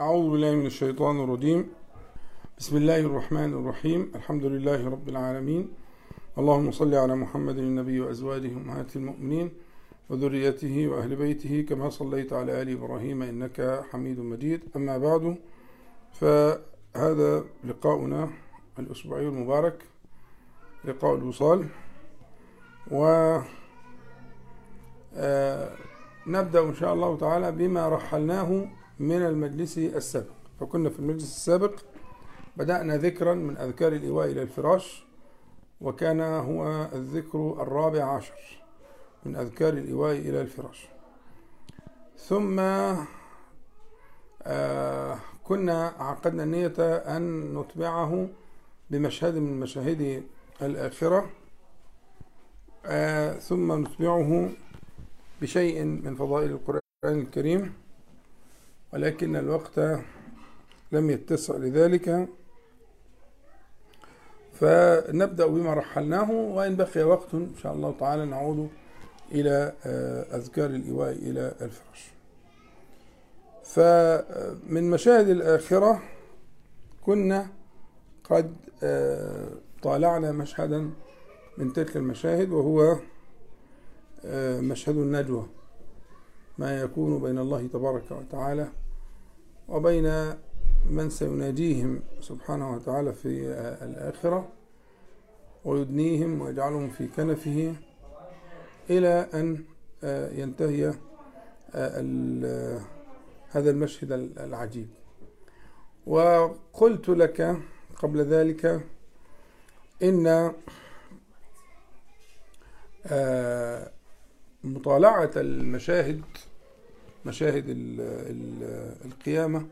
أعوذ بالله من الشيطان الرجيم. بسم الله الرحمن الرحيم. الحمد لله رب العالمين. اللهم صل على محمد النبي وأزواجه أمهات المؤمنين وذريته وأهل بيته كما صليت على آل إبراهيم إنك حميد مجيد. أما بعد فهذا لقاؤنا الأسبوعي المبارك لقاء الوصال. و آه، نبدأ إن شاء الله تعالى بما رحلناه من المجلس السابق. فكنا في المجلس السابق بدأنا ذكرا من أذكار الإيواء إلى الفراش وكان هو الذكر الرابع عشر من أذكار الإيواء إلى الفراش. ثم آه كنا عقدنا النية أن نتبعه بمشهد من مشاهد الآخرة آه ثم نتبعه بشيء من فضائل القرآن الكريم. ولكن الوقت لم يتسع لذلك. فنبدأ بما رحلناه وإن بقي وقت إن شاء الله تعالى نعود إلى أذكار الإيواء إلى الفراش فمن مشاهد الآخرة كنا قد طالعنا مشهدا من تلك المشاهد وهو مشهد النجوى ما يكون بين الله تبارك وتعالى وبين من سيناجيهم سبحانه وتعالى في الآخرة ويدنيهم ويجعلهم في كنفه إلى أن ينتهي هذا المشهد العجيب. وقلت لك قبل ذلك إن مطالعة المشاهد مشاهد القيامة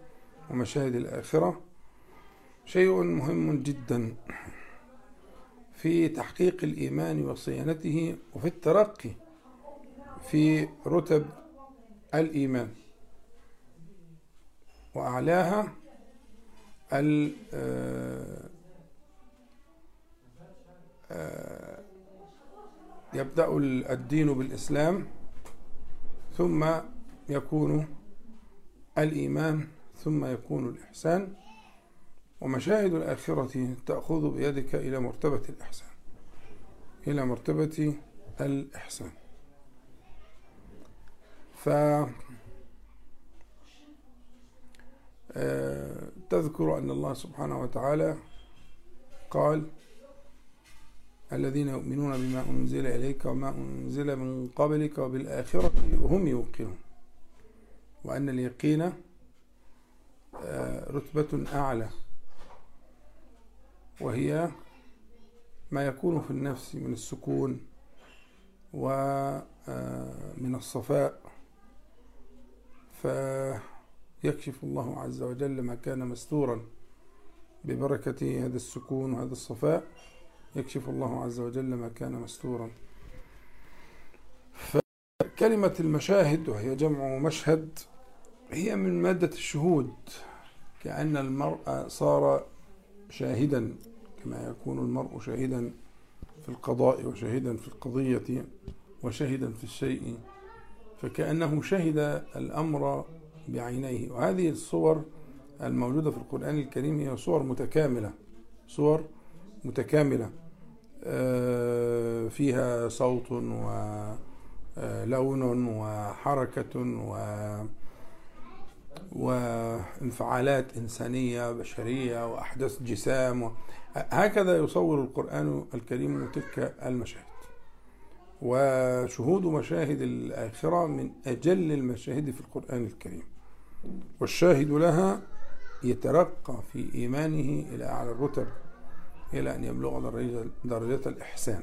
ومشاهد الآخرة شيء مهم جدا في تحقيق الإيمان وصيانته وفي الترقي في رتب الإيمان. وأعلاها يبدأ الدين بالإسلام ثم يكون الإيمان ثم يكون الإحسان ومشاهد الآخرة تأخذ بيدك إلى مرتبة الإحسان إلى مرتبة الإحسان. ف تذكر أن الله سبحانه وتعالى قال الذين يؤمنون بما أنزل إليك وما أنزل من قبلك وبالآخرة هم يوقنون. وأن اليقين رتبة أعلى. وهي ما يكون في النفس من السكون ومن الصفاء. فيكشف الله عز وجل ما كان مستورا ببركة هذا السكون وهذا الصفاء. يكشف الله عز وجل ما كان مستورا. فكلمة المشاهد وهي جمع مشهد هي من مادة الشهود كأن المرء صار شاهدا كما يكون المرء شاهدا في القضاء وشاهدا في القضية وشاهدا في الشيء فكأنه شهد الأمر بعينيه. وهذه الصور الموجودة في القرآن الكريم هي صور متكاملة صور متكاملة. فيها صوت ولون وحركة و وانفعالات إنسانية بشرية وأحداث جسام و... هكذا يصور القرآن الكريم تلك المشاهد. وشهود مشاهد الآخرة من أجل المشاهد في القرآن الكريم. والشاهد لها يترقى في إيمانه إلى أعلى الرتب إلى أن يبلغ درجة الإحسان.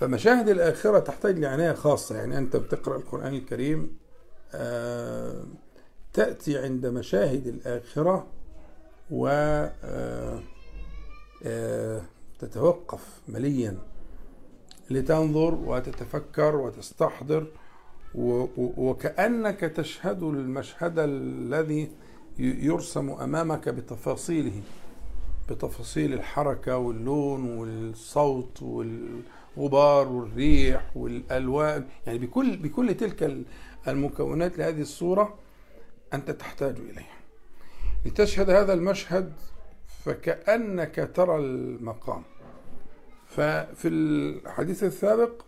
فمشاهد الآخرة تحتاج لعناية خاصة. يعني أنت بتقرأ القرآن الكريم آه تأتي عند مشاهد الآخرة و تتوقف مليا لتنظر وتتفكر وتستحضر وكأنك تشهد المشهد الذي يرسم أمامك بتفاصيله بتفاصيل الحركة واللون والصوت والغبار والريح والألوان يعني بكل بكل تلك المكونات لهذه الصورة أنت تحتاج إليها. لتشهد هذا المشهد فكأنك ترى المقام. ففي الحديث السابق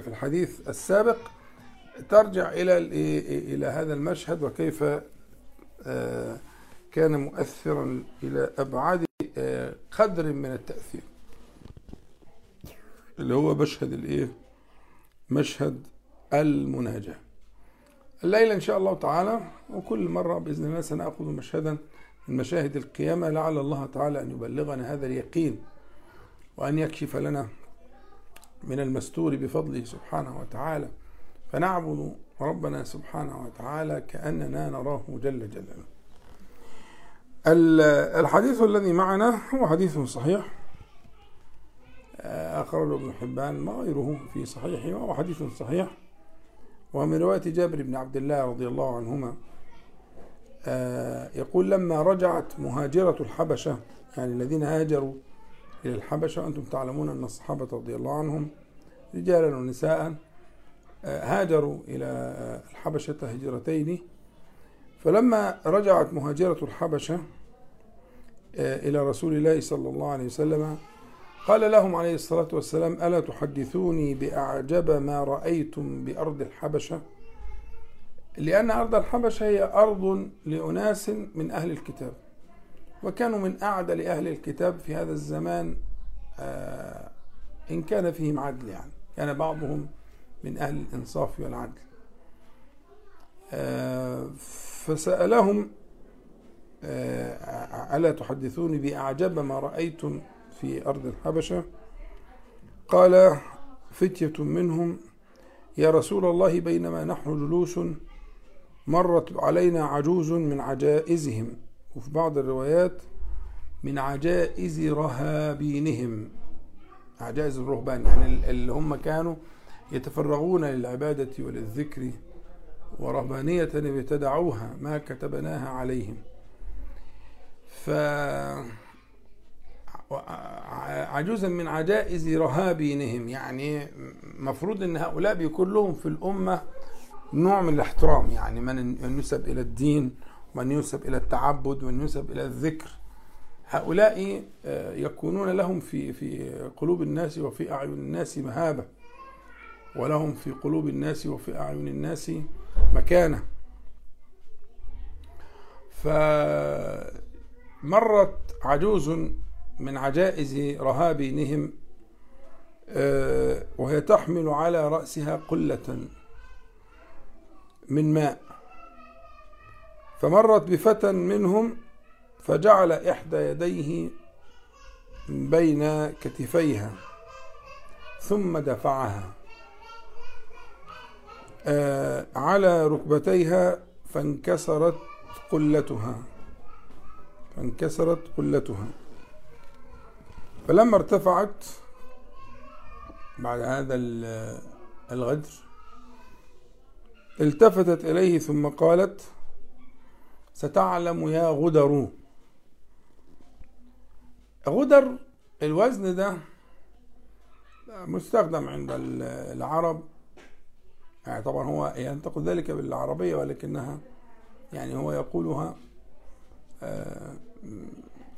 في الحديث السابق ترجع إلى إلى هذا المشهد وكيف آه، كان مؤثرا إلى أبعد آه، قدر من التأثير. اللي هو مشهد الإيه؟ مشهد المناجاة. الليلة إن شاء الله تعالى وكل مرة بإذن الله سنأخذ مشهدا من مشاهد القيامة لعل الله تعالى أن يبلغنا هذا اليقين وأن يكشف لنا من المستور بفضله سبحانه وتعالى. فنعبد ربنا سبحانه وتعالى كأننا نراه جل جلاله. الحديث الذي معنا هو حديث صحيح أخرجه ابن حبان وغيره في صحيحه وهو حديث صحيح. ومن رواية جابر بن عبد الله رضي الله عنهما يقول لما رجعت مهاجرة الحبشة يعني الذين هاجروا إلى الحبشة وأنتم تعلمون أن الصحابة رضي الله عنهم رجالا ونساء هاجروا إلى الحبشة هجرتين. فلما رجعت مهاجرة الحبشة إلى رسول الله صلى الله عليه وسلم قال لهم عليه الصلاة والسلام ألا تحدثوني بأعجب ما رأيتم بأرض الحبشة؟ لأن أرض الحبشة هي أرض لأناس من أهل الكتاب وكانوا من أعدل أهل الكتاب في هذا الزمان إن كان فيهم عدل يعني كان بعضهم من أهل الإنصاف والعدل. فسألهم ألا تحدثوني بأعجب ما رأيتم في أرض الحبشة. قال فتية منهم يا رسول الله بينما نحن جلوس مرت علينا عجوز من عجائزهم. وفي بعض الروايات من عجائز رهابينهم. عجائز الرهبان يعني اللي هم كانوا يتفرغون للعبادة وللذكر ورهبانية ابتدعوها ما كتبناها عليهم. ف عجوزا من عجائز رهابينهم. يعني مفروض إن هؤلاء بيكون لهم في الأمة نوع من الاحترام. يعني من ينسب إلى الدين ومن ينسب إلى التعبد ومن ينسب إلى الذكر. هؤلاء يكونون لهم في في قلوب الناس وفي أعين الناس مهابة ولهم في قلوب الناس وفي أعين الناس مكانة. فمرت عجوز من عجائز رهابينهم وهي تحمل على رأسها قلة من ماء. فمرت بفتى منهم فجعل إحدى يديه بين كتفيها ثم دفعها على ركبتيها فانكسرت قلتها فانكسرت قلتها. فلما ارتفعت بعد هذا الغدر التفتت إليه ثم قالت ستعلم يا غدر. غدر الوزن ده مستخدم عند العرب. يعني طبعا هو ينتقد ذلك بالعربية ولكنها يعني هو يقولها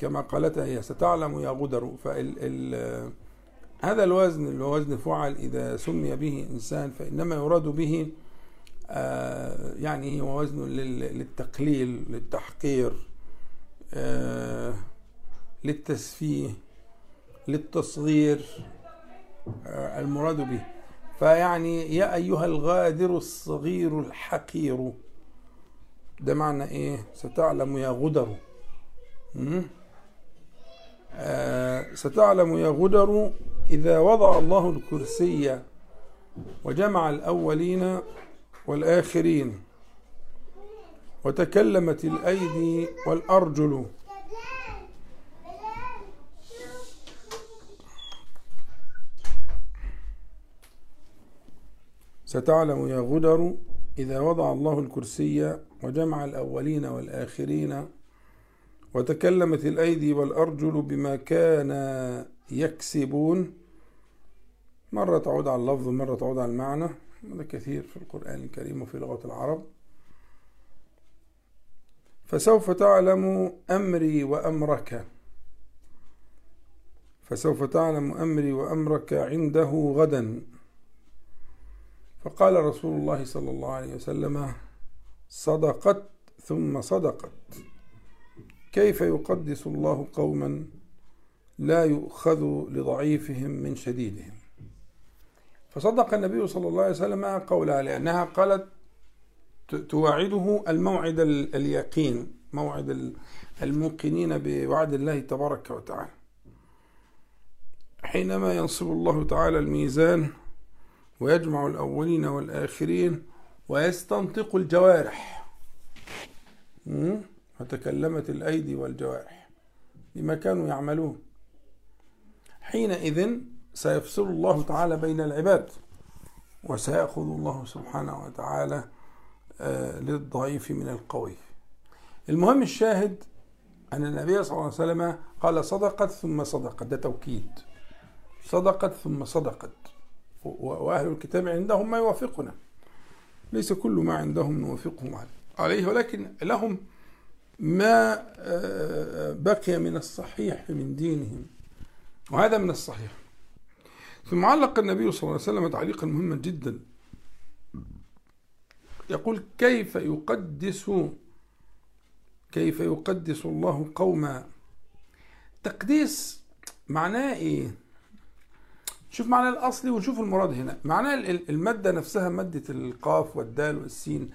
كما قالتها هي ستعلم يا غدر. فال هذا الوزن اللي هو وزن فعل إذا سمي به إنسان فإنما يراد به يعني هو وزن للتقليل للتحقير للتسفيه للتصغير المراد به. فيعني يا أيها الغادر الصغير الحقير ده معنى إيه؟ ستعلم يا غدر. آه ستعلم يا غدر إذا وضع الله الكرسي وجمع الأولين والآخرين وتكلمت الأيدي والأرجل. ستعلم يا غدر إذا وضع الله الكرسي وجمع الأولين والآخرين وتكلمت الأيدي والأرجل بما كان يكسبون. مرة تعود على اللفظ مرة تعود على المعنى. هذا كثير في القرآن الكريم وفي لغة العرب. فسوف تعلم أمري وأمرك. فسوف تعلم أمري وأمرك عنده غدا. فقال رسول الله صلى الله عليه وسلم صدقت ثم صدقت. كيف يقدس الله قوما لا يؤخذ لضعيفهم من شديدهم؟ فصدق النبي صلى الله عليه وسلم قولها لأنها قالت تواعده الموعد اليقين موعد الموقنين بوعد الله تبارك وتعالى. حينما ينصب الله تعالى الميزان ويجمع الأولين والآخرين ويستنطق الجوارح. فتكلمت الأيدي والجوارح بما كانوا يعملون. حينئذ سيفصل الله تعالى بين العباد وسيأخذ الله سبحانه وتعالى آه، للضعيف من القوي. المهم الشاهد أن النبي صلى الله عليه وسلم قال صدقت ثم صدقت ده توكيد. صدقت ثم صدقت. وأهل الكتاب عندهم ما يوافقنا. ليس كل ما عندهم نوافقهم عليه ولكن لهم ما آه، بقي من الصحيح من دينهم. وهذا من الصحيح. ثم علق النبي صلى الله عليه وسلم تعليقا مهما جدا. يقول كيف يقدس كيف يقدس الله قوما؟ تقديس معناه إيه؟ شوف معنى الأصلي ونشوف المراد هنا. معناه المادة نفسها مادة القاف والدال والسين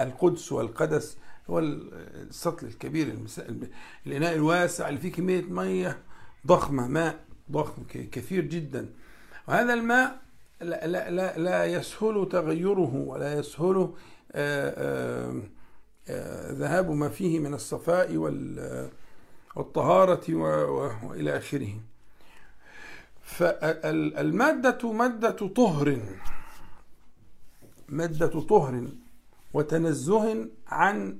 القدس والقدس. هو السطل الكبير الإناء الواسع اللي فيه كمية مية ضخمة ماء ضخم كثير جدا. وهذا الماء لا, لا, لا, لا يسهل تغيره ولا يسهل آه، آه، آه، ذهاب ما فيه من الصفاء والطهارة وإلى آخره. فالمادة مادة طهر مادة طهر وتنزه عن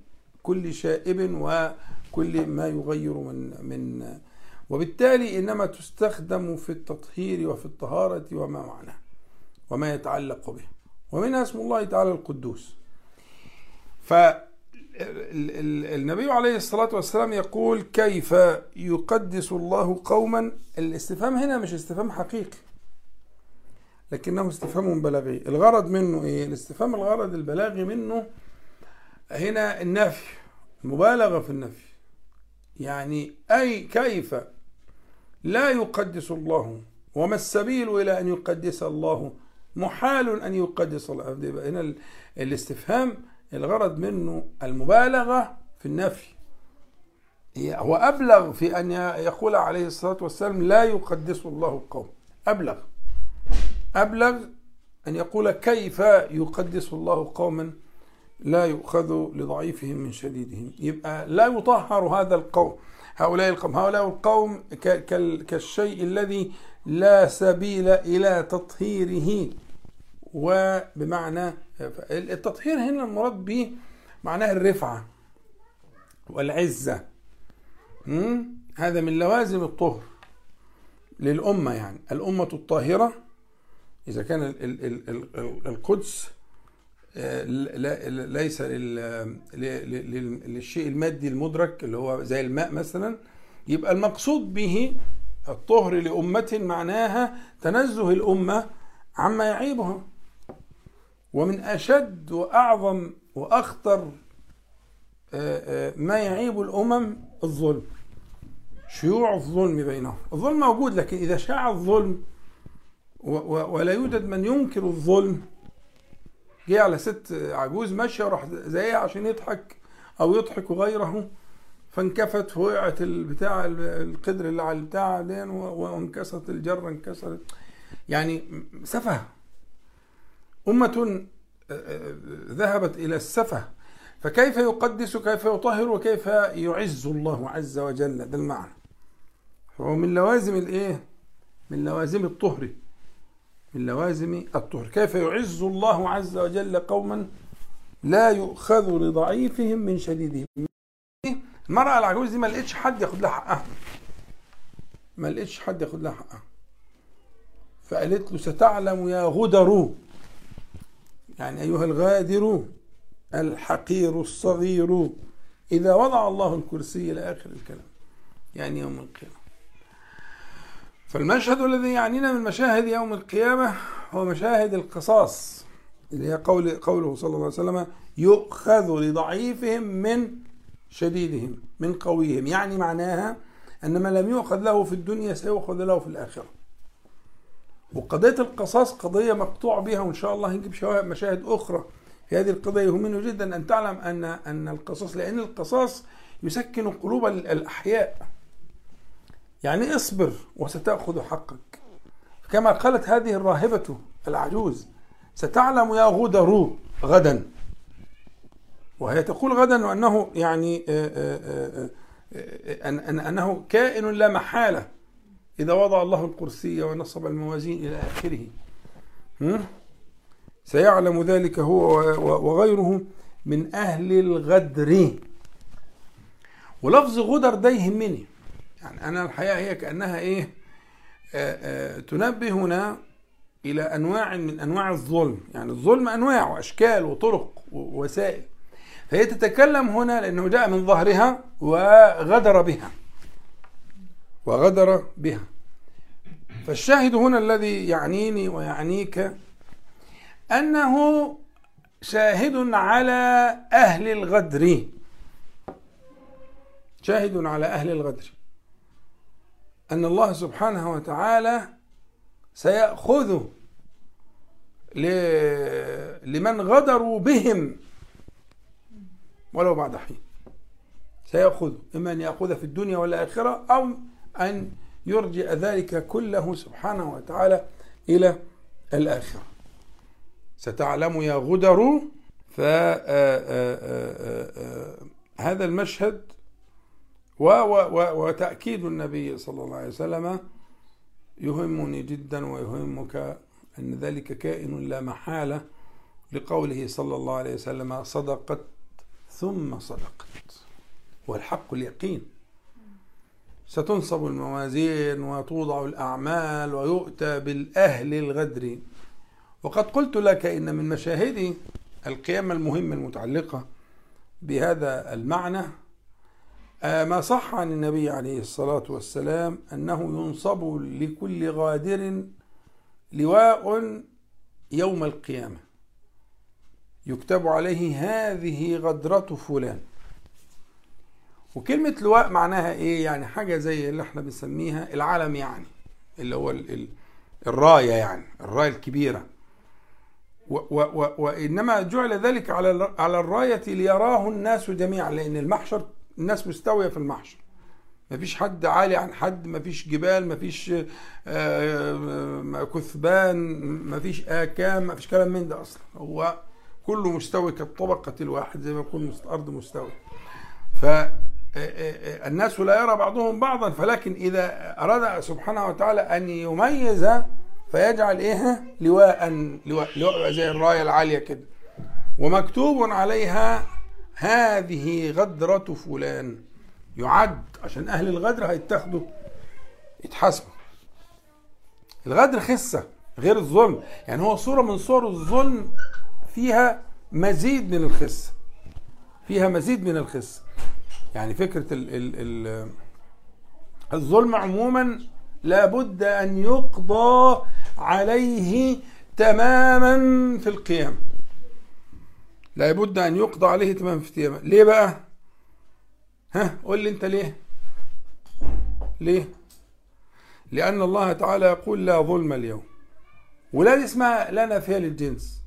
كل شائب وكل ما يغير من من. وبالتالي إنما تستخدم في التطهير وفي الطهارة وما معناه وما يتعلق به. ومنها اسم الله تعالى القدوس. فالنبي عليه الصلاة والسلام يقول كيف يقدس الله قوما؟ الاستفهام هنا مش استفهام حقيقي لكنه استفهام بلاغي. الغرض منه إيه؟ الاستفهام الغرض البلاغي منه هنا النفي. مبالغة في النفي. يعني أي كيف لا يقدس الله؟ وما السبيل إلى أن يقدس الله؟ محال أن يقدس الله. هنا الاستفهام الغرض منه المبالغة في النفي. هو أبلغ في أن يقول عليه الصلاة والسلام لا يقدس الله القوم. أبلغ. أبلغ أن يقول كيف يقدس الله قوما؟ لا يؤخذ لضعيفهم من شديدهم. يبقى لا يطهر هذا القوم. هؤلاء القوم هؤلاء القوم كالشيء الذي لا سبيل إلى تطهيره. وبمعنى التطهير هنا المراد به معناه الرفعة والعزة. هذا من لوازم الطهر للأمة يعني. الأمة الطاهرة إذا كان القدس ليس للشيء المادي المدرك اللي هو زي الماء مثلا يبقى المقصود به الطهر لأمة معناها تنزه الأمة عما يعيبها. ومن أشد وأعظم وأخطر آه، آه، ما يعيب الأمم الظلم شيوع الظلم بينهم. الظلم موجود لكن إذا شاع الظلم ولا يوجد من ينكر الظلم جه على ست عجوز ماشية وراح زيها عشان يضحك أو يضحك غيره فانكفت وقعت البتاع القدر اللي على البتاع وانكسرت الجرة انكسرت. يعني سفه. أمة آه، آه، ذهبت إلى السفه. فكيف يقدس كيف يطهر وكيف يعز الله عز وجل؟ ده المعنى. فهو من لوازم الإيه؟ من لوازم الطهر. من لوازم الطهر. كيف يعز الله عز وجل قوما لا يؤخذ لضعيفهم من شديدهم؟ المرأة العجوز دي ما لقيتش حد ياخد لها حقها. ما لقيتش حد ياخد لها حقها. فقالت له ستعلم يا غدر. يعني أيها الغادر الحقير الصغير. إذا وضع الله الكرسي إلى آخر الكلام يعني يوم القيامة. فالمشهد الذي يعنينا من مشاهد يوم القيامة هو مشاهد القصاص اللي هي قول قوله صلى الله عليه وسلم يؤخذ لضعيفهم من شديدهم من قويهم. يعني معناها أن ما لم يؤخذ له في الدنيا سيؤخذ له في الآخرة. وقضية القصاص قضية مقطوع بها وإن شاء الله نجيب مشاهد أخرى في هذه القضية يهمني جدا أن تعلم أن أن القصاص لأن القصاص يسكن قلوب الأحياء. يعني اصبر وستأخذ حقك. كما قالت هذه الراهبة العجوز ستعلم يا غدر غدا. وهي تقول غدا أنه يعني آه، آه، آه، أن أنه كائن لا محالة إذا وضع الله الكرسي ونصب الموازين إلى آخره. سيعلم ذلك هو وغيره من أهل الغدر. ولفظ غدر ده يهمني يعني أنا الحقيقة هي كأنها إيه؟ تنبهنا إلى أنواع من أنواع الظلم. يعني الظلم أنواع وأشكال وطرق ووسائل. فهي تتكلم هنا لأنه جاء من ظهرها وغدر بها. وغدر بها. فالشاهد هنا الذي يعنيني ويعنيك أنه شاهد على أهل الغدر. شاهد على أهل الغدر. أن الله سبحانه وتعالى سيأخذ لمن غدروا بهم ولو بعد حين. سيأخذ إما أن يأخذ في الدنيا والآخرة أو أن يرجع ذلك كله سبحانه وتعالى إلى الآخرة. ستعلم يا غدر فهذا المشهد وتأكيد النبي صلى الله عليه وسلم يهمني جدا ويهمك أن ذلك كائن لا محالة لقوله صلى الله عليه وسلم صدقت ثم صدقت. والحق اليقين. ستنصب الموازين وتوضع الأعمال ويؤتى بالأهل الغدر. وقد قلت لك إن من مشاهد القيامة المهمة المتعلقة بهذا المعنى ما صح عن النبي عليه الصلاة والسلام أنه ينصب لكل غادر لواء يوم القيامة. يكتب عليه هذه غدرة فلان. وكلمة لواء معناها إيه؟ يعني حاجة زي اللي إحنا بنسميها العلم يعني اللي هو ال ال الراية يعني الراية الكبيرة. و و وإنما جعل ذلك على على الراية ليراه الناس جميعا لأن المحشر الناس مستوية في المحشر. مفيش حد عالي عن حد مفيش جبال مفيش آه، آه، كثبان مفيش آكام مفيش كلام من ده أصلا. هو كله مستوي كالطبقة الواحد زي ما يكون الأرض مستوي فالناس لا يرى بعضهم بعضا. فلكن إذا أراد سبحانه وتعالى أن يميز فيجعل إيه؟ لواء, لواء زي الراية العالية كده. ومكتوب عليها هذه غدرة فلان. يعد عشان أهل الغدر هيتاخدوا يتحاسبوا. الغدر خسة غير الظلم. يعني هو صورة من صور الظلم فيها مزيد من الخسة. فيها مزيد من الخسة. يعني فكرة ال ال ال الظلم عموما لابد أن يقضى عليه تماما في القيامة لابد أن يقضى عليه تماما في القيامة ليه بقى؟ ها قول لي أنت ليه؟ ليه؟ لأن الله تعالى يقول لا ظلم اليوم ولا دي اسمها لا نافية للجنس.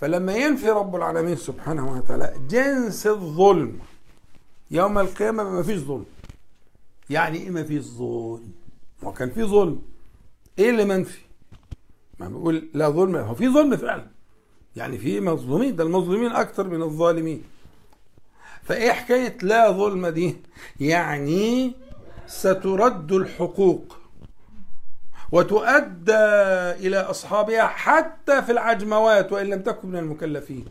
فلما ينفي رب العالمين سبحانه وتعالى جنس الظلم يوم القيامة ما فيش ظلم. يعني إيه ما فيش ظلم؟ ما كان في ظلم. إيه اللي منفي؟ ما بيقول لا ظلم. هو في ظلم فعلا. يعني في مظلومين ده المظلومين أكثر من الظالمين. فإيه حكاية لا ظلم دي؟ يعني سترد الحقوق وتؤدى إلى أصحابها حتى في العجموات وإن لم تكن من المكلفين.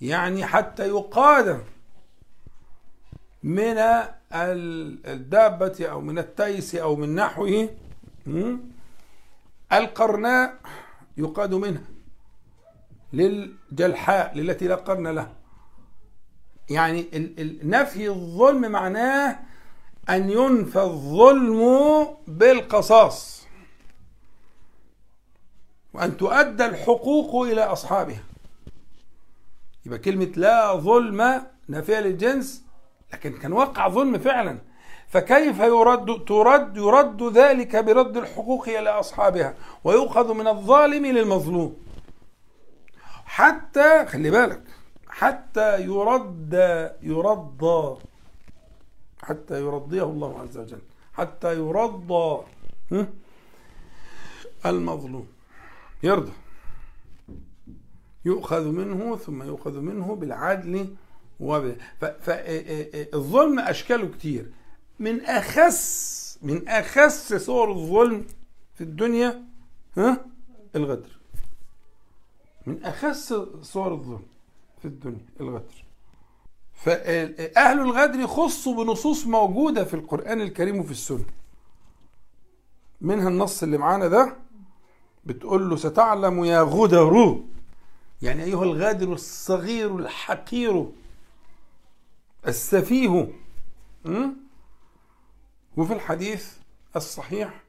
يعني حتى يقاد من الدابة أو من التيس أو من نحوه القرناء يقاد منها. للجلحاء للتي لا قرن لها. يعني نفي الظلم معناه أن ينفى الظلم بالقصاص وأن تؤدى الحقوق إلى أصحابها. يبقى كلمة لا ظلم نافية للجنس لكن كان وقع ظلم فعلا. فكيف يرد ترد يرد ذلك برد الحقوق إلى أصحابها؟ ويؤخذ من الظالم للمظلوم. حتى خلي بالك حتى يرد يرضى حتى يرضيه الله عز وجل حتى يرضى المظلوم. يرضى. يؤخذ منه ثم يؤخذ منه بالعدل فالظلم أشكاله كتير. من أخس من أخس صور الظلم في الدنيا ها الغدر. من أخس صور الظلم في الدنيا الغدر. فأهل الغدر خصوا بنصوص موجودة في القرآن الكريم وفي السنة. منها النص اللي معانا ده بتقول له ستعلم يا غدر. يعني أيها الغادر الصغير الحقير السفيه. وفي الحديث الصحيح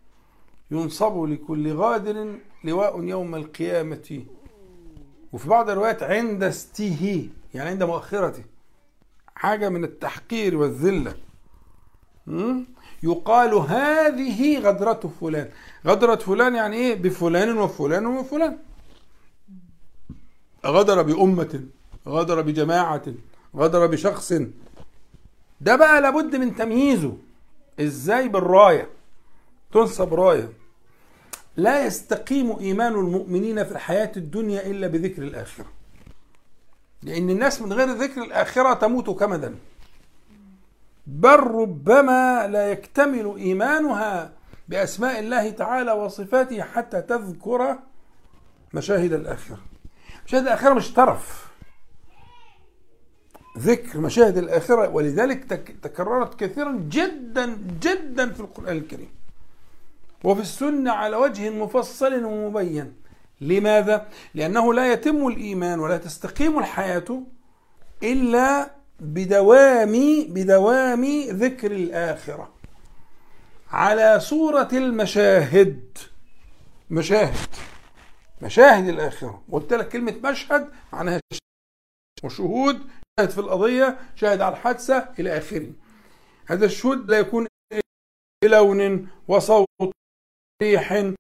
ينصب لكل غادر لواء يوم القيامة وفي بعض الروايات عند استيه يعني عند مؤخرته حاجة من التحقير والذلة. يقال هذه غدرة فلان. غدرة فلان يعني إيه؟ بفلان وفلان وفلان. غدر بأمة غدر بجماعة غدر بشخص. ده بقى لابد من تمييزه. إزاي؟ بالراية. تنصب راية. لا يستقيم إيمان المؤمنين في الحياة الدنيا إلا بذكر الآخرة. لأن الناس من غير ذكر الآخرة تموت كمدا. بل ربما لا يكتمل إيمانها بأسماء الله تعالى وصفاته حتى تذكر مشاهد الآخرة. مشاهد الآخرة مش طرف. ذكر مشاهد الآخرة ولذلك تكررت كثيرا جدا جدا في القرآن الكريم. وفي السنة على وجه مفصل ومبين. لماذا؟ لأنه لا يتم الإيمان ولا تستقيم الحياة إلا بدوام بدوام ذكر الآخرة. على صورة المشاهد. مشاهد. مشاهد الآخرة. قلت لك كلمة مشهد معناها وشهود شاهد في القضية شاهد على الحادثة إلى آخره. هذا الشهود لا يكون بلون وصوت ريح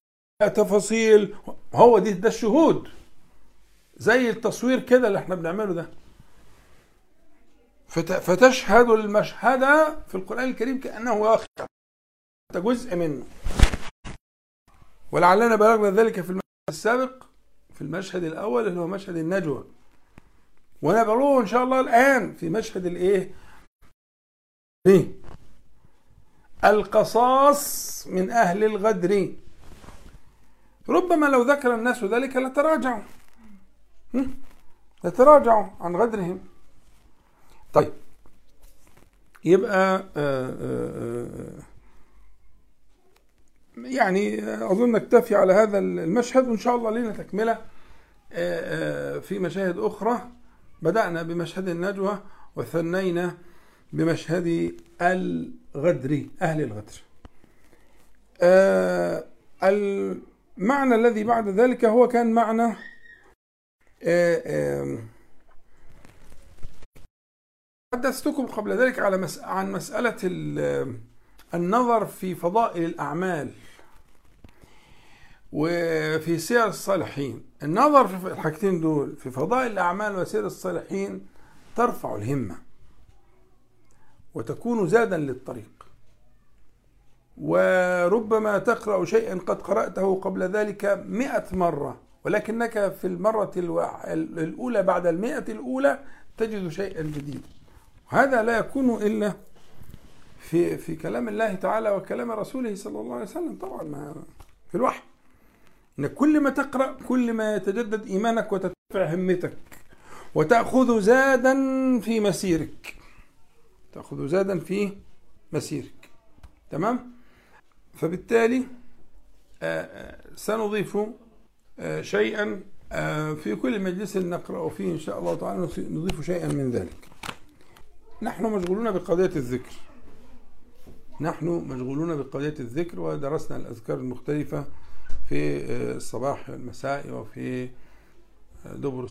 تفاصيل. هو دي ده الشهود. زي التصوير كده اللي إحنا بنعمله ده. فتشهد المشهد في القرآن الكريم كأنه واقع. جزء منه. ولعلنا بلغنا ذلك في المشهد السابق في المشهد الأول اللي هو مشهد النجوى. ونبلغه إن شاء الله الآن في مشهد الإيه؟ إيه؟ القصاص من أهل الغدر. ربما لو ذكر الناس ذلك لتراجعوا. لتراجعوا عن غدرهم. طيب. يبقى آه، آآ آه، يعني أظن نكتفي على هذا المشهد وإن شاء الله لنا تكملة آه، في مشاهد أخرى. بدأنا بمشهد النجوى وثنينا بمشهد الغدر أهل الغدر. المعنى الذي بعد ذلك هو كان معنى حدثتكم قبل ذلك على مس... عن مسألة النظر في فضائل الأعمال وفي سير الصالحين. النظر في الحاجتين دول في فضائل الأعمال وسير الصالحين ترفع الهمة. وتكون زادا للطريق. وربما تقرأ شيئا قد قرأته قبل ذلك مئة مرة ولكنك في المرة الأولى بعد المئة الأولى تجد شيئا جديدا. هذا لا يكون إلا في في كلام الله تعالى وكلام رسوله صلى الله عليه وسلم. طبعا ما في الوحي. إن كل ما تقرأ كل ما يتجدد إيمانك وترتفع همتك وتأخذ زادا في مسيرك. تأخذ زادا في مسيرك. تمام؟ فبالتالي آه، آه، سنضيف آه، شيئا في كل مجلس نقرأ فيه إن شاء الله تعالى نضيف شيئا من ذلك. نحن مشغولون بقضية الذكر. نحن مشغولون بقضية الذكر ودرسنا الأذكار المختلفة في الصباح والمساء وفي دبر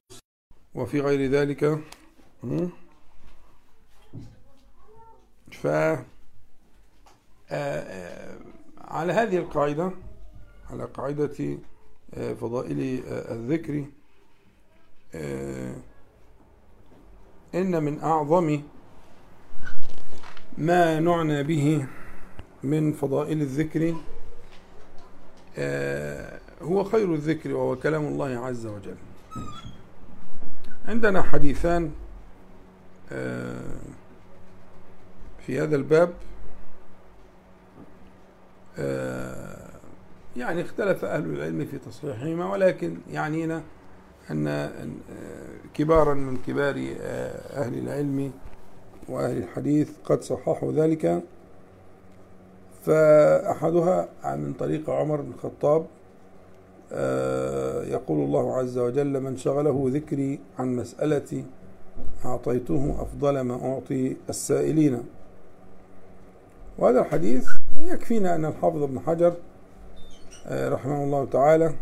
وفي غير ذلك. ف على هذه القاعدة على قاعدة فضائل الذكر إن من أعظم ما نعنى به من فضائل الذكر هو خير الذكر وهو كلام الله عز وجل. عندنا حديثان في هذا الباب يعني اختلف أهل العلم في تصحيحهما ولكن يعنينا أن كبارا من كبار أهل العلم وأهل الحديث قد صححوا ذلك. فأحدها من طريق عمر بن الخطاب يقول الله عز وجل من شغله ذكري عن مسألتي أعطيته أفضل ما أعطي السائلين. وهذا الحديث يكفينا أن الحافظ ابن حجر رحمه الله تعالى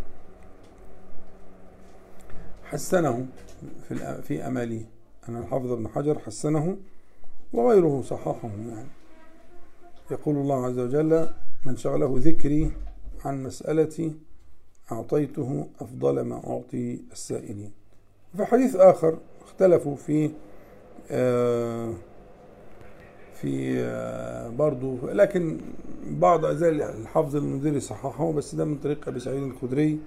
حسنه في في أماله أن الحافظ ابن حجر حسنه وغيره صححه يعني. يقول الله عز وجل من شغله ذكري عن مسألتي أعطيته أفضل ما أعطي السائلين. في حديث آخر اختلفوا في آه في آه برضو لكن بعض زي الحافظ المنذري صححه بس ده من طريق أبي سعيد الخدري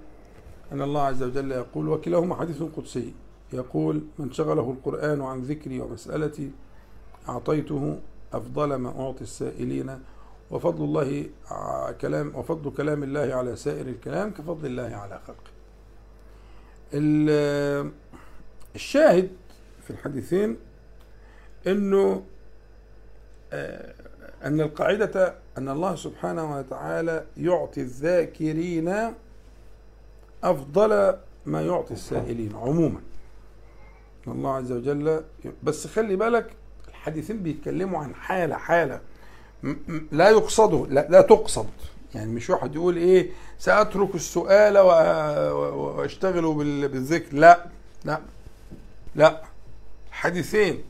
أن الله عز وجل يقول وكلاهما حديث قدسي يقول من شغله القرآن عن ذكري ومسألتي أعطيته أفضل ما أعطي السائلين وفضل الله كلام وفضل كلام الله على سائر الكلام كفضل الله على خلقه. الشاهد في الحديثين إنه أن القاعدة أن الله سبحانه وتعالى يعطي الذاكرين أفضل ما يعطي السائلين عموما. الله عز وجل بس خلي بالك الحديثين بيتكلموا عن حالة حالة لا يقصده لا, لا تقصد. يعني مش واحد يقول إيه سأترك السؤال وأشتغل بالذكر. لا لا لا. حديثين.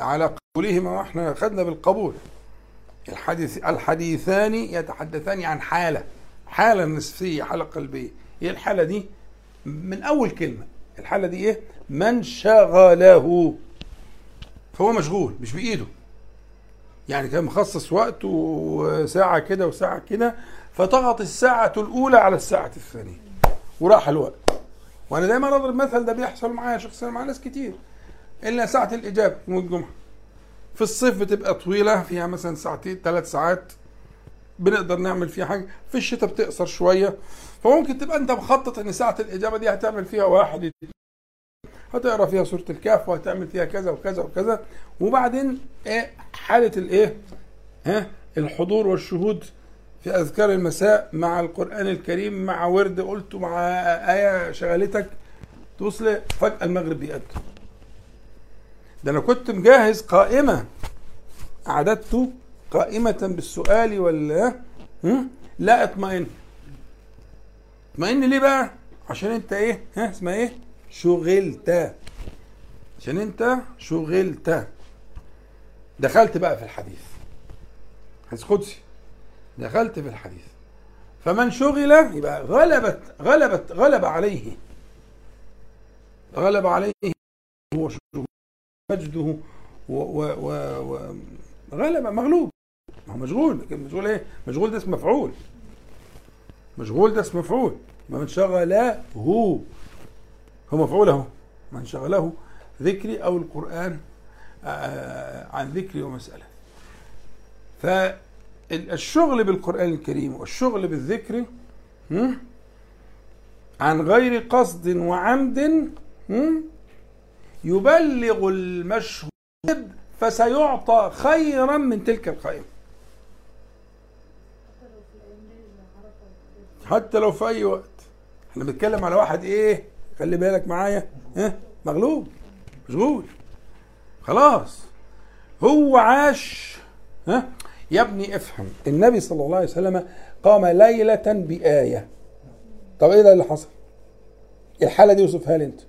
على قولهما وإحنا أخذنا بالقبول. الحديث الحديثان يتحدثان عن حالة. حالة نفسية حالة قلبية. إيه الحالة دي من أول كلمة. الحالة دي إيه؟ من شغله. فهو مشغول مش بإيده. يعني كان مخصص وقت وساعة كده وساعة كده فضغط الساعة الأولى على الساعة الثانية. وراح الوقت. وأنا دايما أضرب مثل ده بيحصل معايا شخصيا مع ناس كتير. إلا ساعة الإجابة يوم الجمعة في الصيف بتبقى طويلة فيها مثلا ساعتين ثلاث ساعات بنقدر نعمل فيها حاجة. في الشتاء بتقصر شوية فممكن تبقى أنت مخطط إن ساعة الإجابة دي هتعمل فيها واحد هتقرأ فيها سورة الكهف وهتعمل فيها كذا وكذا وكذا. وبعدين إيه حالة الإيه؟ ها؟ الحضور والشهود في أذكار المساء مع القرآن الكريم مع ورد قلته مع آية شغلتك توصل فجأة المغرب بيأذن ده أنا كنت مجهز قائمة. أعددت قائمة بالسؤال ولا لا اطمئن. اطمئن ليه بقى؟ عشان أنت إيه؟ ها؟ اسمها إيه؟ شغلت. عشان أنت شغلت. دخلت بقى في الحديث. حديث قدسي. دخلت في الحديث. فمن شغل يبقى غلبت غلبت غلب عليه. غلب عليه هو مجده و, و, و, و غلب مغلوب. ما هو مشغول. لكن مشغول إيه؟ مشغول ده اسم مفعول. مشغول ده اسم مفعول. من شغله هو مفعول أهو. من شغله ذكري أو القرآن عن ذكري ومسألة. فالشغل بالقرآن الكريم والشغل بالذكر عن غير قصد وعمد يبلغ المشهود فسيعطى خيرا من تلك القائمه حتى لو في أي وقت. إحنا بنتكلم على واحد إيه؟ خلي بالك معايا. ها؟ مغلوب. مشغول. خلاص. هو عاش. ها؟ يا ابني افهم. النبي صلى الله عليه وسلم قام ليلة بآية. طب إيه ده اللي حصل؟ الحالة دي وصفها لي أنت؟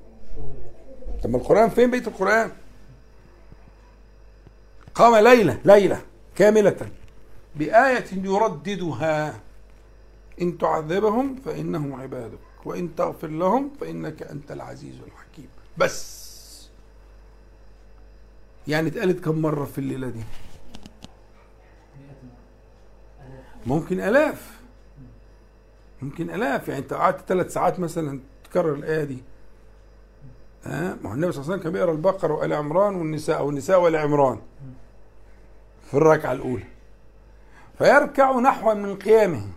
طب ما القرآن فين؟ بيت القرآن؟ قام ليلة ليلة كاملة. بآية يرددها. إن تعذبهم فإنهم عبادك وإن تغفر لهم فإنك أنت العزيز الحكيم. بس. يعني اتقالت كم مرة في الليلة دي؟ ممكن آلاف. ممكن آلاف. يعني أنت قعدت ثلاث ساعات مثلا تكرر الآية دي. ها؟ ما هو النبي صلى الله عليه وسلم كان بيقرأ البقرة وآل عمران والنساء أو النساء وآل عمران في الركعة الأولى. فيركع نحو من قيامه.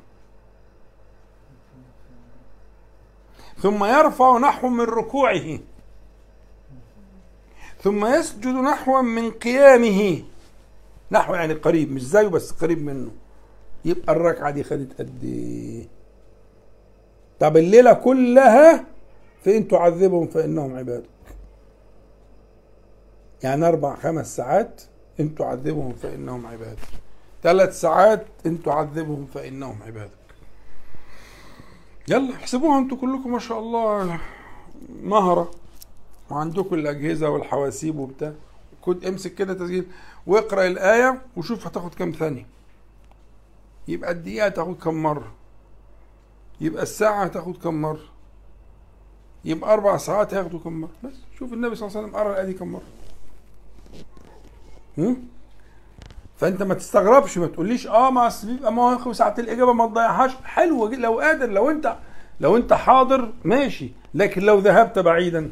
ثم يرفع نحو من ركوعه. ثم يسجد نحو من قيامه. نحو يعني قريب مش زيه بس قريب منه. يبقى الركعة دي خدت قد إيه؟ طب الليلة كلها فإن تعذبهم فإنهم عبادك يعني أربع خمس ساعات إن تعذبهم فإنهم عبادك ثلاث ساعات إن تعذبهم فإنهم عبادك يلا احسبوها أنتوا كلكم ما شاء الله. مهرة. وعندكم الأجهزة والحواسيب وبتاع. كنت امسك كده تسجيل. واقرأ الآية وشوف هتاخد كام ثانية. يبقى الدقيقة تاخد كام مرة. يبقى الساعة هتاخد كام مرة. يبقى أربع ساعات هياخدوا كام مرة بس شوف النبي صلى الله عليه وسلم قرأ الآية دي كام مرة هم؟ فأنت ما تستغربش ما تقوليش آه ما أصل بيبقى مواقف وساعه الإجابة ما تضيعهاش. حلو لو قادر لو أنت لو أنت حاضر ماشي. لكن لو ذهبت بعيدا.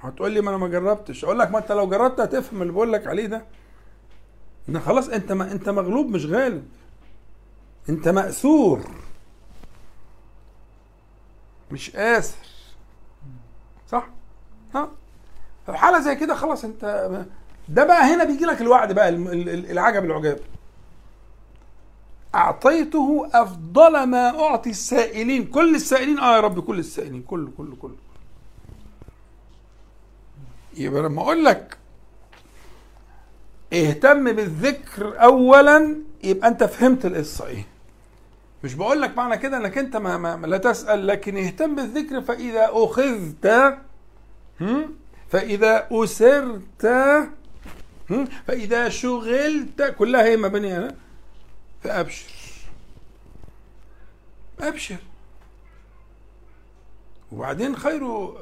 هتقول لي ما أنا ما جربتش. أقول لك ما أنت لو جربت هتفهم اللي بقول لك عليه ده. إن خلاص أنت ما أنت مغلوب مش غالب. أنت مأثور. مش آسر صح؟ ها؟ في حالة زي كده خلاص انت ده بقى هنا بيجي لك الوعد بقى العجب العجاب. أعطيته أفضل ما أعطي السائلين. كل السائلين آه يا رب كل السائلين كله كله كله يبقى لما أقول لك اهتم بالذكر أولا يبقى أنت فهمت القصة إيه. مش بقول لك معنى كده إنك أنت ما, ما, لا تسأل لكن اهتم بالذكر فإذا أخذت فإذا أسرت فإذا شغلت كلها هي مبنية هنا. فأبشر. أبشر. وبعدين خير آه،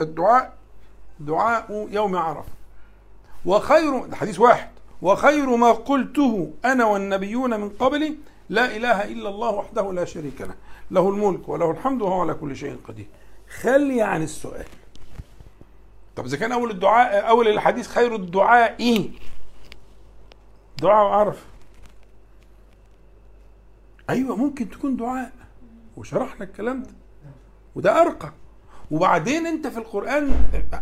الدعاء دعاء يوم عرفة. وخير حديث واحد. وخير ما قلته أنا والنبيون من قبلي لا إله إلا الله وحده لا شريك له. له الملك وله الحمد وهو على كل شيء قدير. خلي عن السؤال. طب إذا كان أول الدعاء أول الحديث خير الدعاء. إيه؟ دعاء وعرف. أيوه ممكن تكون دعاء. وشرحنا الكلام ده. وده أرقى. وبعدين أنت في القرآن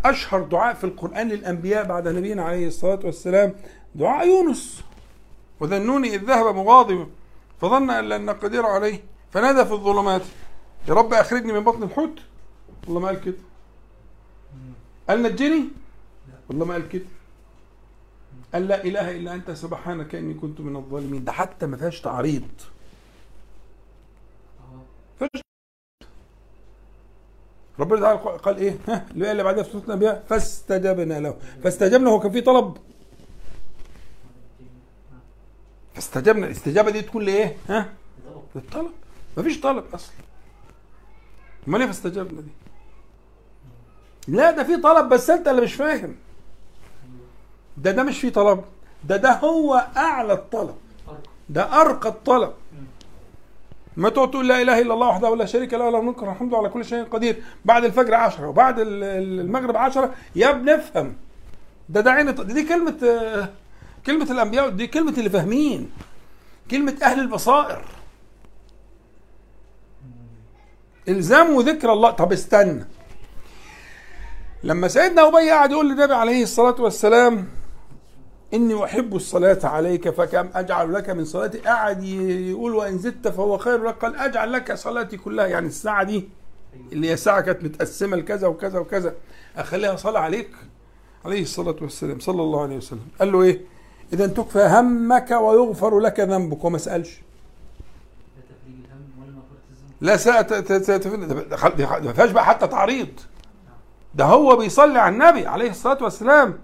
أشهر دعاء في القرآن للأنبياء بعد نبينا عليه الصلاة والسلام دعاء يونس. وذنوني إذ ذهب مغاضبا. فظن أن لن نقدر عليه. فنادى في الظلمات. يا رب أخرجني من بطن الحوت. والله ما قال كده. قال نجني؟ والله ما قال كده. قال لا إله إلا أنت سبحانك إني كنت من الظالمين. ده حتى ما فيهاش تعريض. ربنا تعالى قال إيه؟ ها اللي بعدها في سورة فاستجبنا له. فاستجبنا هو كان في طلب. فاستجبنا الاستجابة دي تكون لإيه؟ ها؟ للطلب. مفيش طلب أصلا. أمال إيه فاستجبنا دي؟ لا ده في طلب بس أنت اللي مش فاهم. ده ده مش في طلب. ده ده هو أعلى الطلب. ده أرقى الطلب. ما تقول لا إله إلا الله وحده لا شريك له له الملك والحمد على كل شيء قدير. بعد الفجر عشرة وبعد المغرب عشرة يا ابني افهم. ده ده عين دي كلمة كلمة الأنبياء دي كلمة اللي فاهمين. كلمة أهل البصائر. إلزام ذكر الله. طب استنى. لما سيدنا أبي قعد يقول للنبي عليه الصلاة والسلام إني أحب الصلاة عليك فكم أجعل لك من صلاتي؟ قعد يقول وإن زدت فهو خير لك. قال أجعل لك صلاتي كلها. يعني الساعة دي اللي هي ساعة كانت متقسمة لكذا وكذا وكذا أخليها صلاة عليك. عليه الصلاة والسلام. صلى الله عليه وسلم. قال له إيه؟ إذا تكفى همك ويغفر لك ذنبك وما سألش. لا ما فيهاش بقى حتى تعريض. ده هو بيصلي على النبي عليه الصلاة والسلام.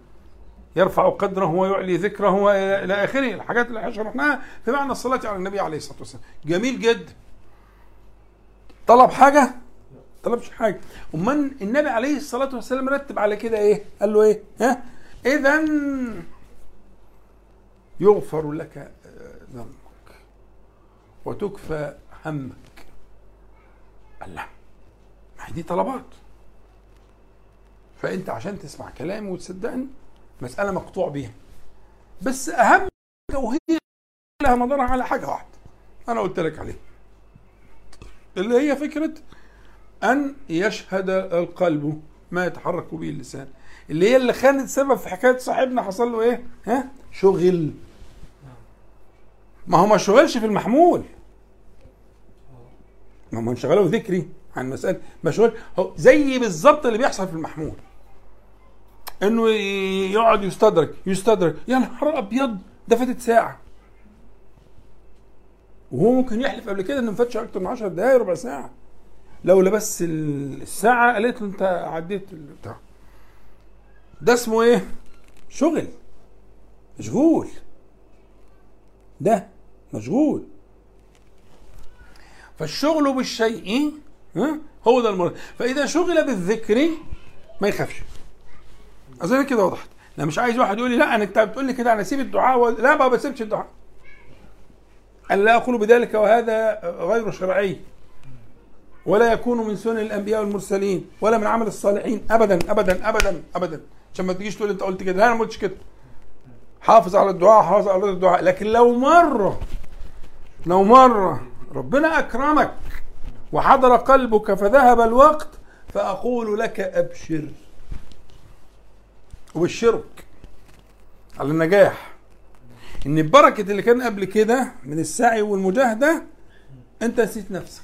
يرفع قدره ويعلي ذكره إلى آخره. الحاجات اللي شرحناها في معنى الصلاة على النبي عليه الصلاة والسلام. جميل جدا طلب حاجة؟ طلبش حاجة. أمال النبي عليه الصلاة والسلام رتب على كده إيه؟ قال له إيه؟ ها؟ اذا يغفر لك ذنبك وتكفى همك. الله ما هي دي طلبات. فأنت عشان تسمع كلامي وتصدقني مسألة مقطوع بيها. بس أهم وهي لها مدارها على حاجة واحدة أنا قلت لك عليها. اللي هي فكرة أن يشهد القلب ما يتحرك به اللسان. اللي هي اللي كانت سبب في حكاية صاحبنا حصل له إيه؟ ها؟ شغل. ما هو ما شغلش في المحمول. ما هو انشغله ذكري عن مسألة مشغول هو زي بالظبط اللي بيحصل في المحمول. انه يقعد يستدرك يستدرك. يا نهار أبيض! ده فاتت ساعة. وهو ممكن يحلف قبل كده إنه ما فاتش أكتر من 10 دقائق ربع ساعة. لولا بس الساعة قالت له أنت عديت البتاع ده اسمه إيه؟ شغل. مشغول. ده مشغول فالشغل بالشيء هو ده المرض فإذا شغل بالذكر ما يخافش. أظن كده وضحت. لا مش عايز واحد يقول لي لا أنا انت بتقول لي كده أنا اسيب الدعاء و... لا ما بسيبش الدعاء. أنا لا أقول بذلك وهذا غير شرعي. ولا يكون من سنن الأنبياء والمرسلين ولا من عمل الصالحين. ابدا ابدا ابدا ابدا. عشان ما تجيش تقول أنت قلت كده. لا أنا ما قلتش كده. حافظ على الدعاء حافظ على الدعاء. لكن لو مره لو مره ربنا أكرمك وحضر قلبك فذهب الوقت فأقول لك أبشر. وبشرك على النجاح. إن البركة اللي كان قبل كده من السعي والمجاهدة أنت نسيت نفسك.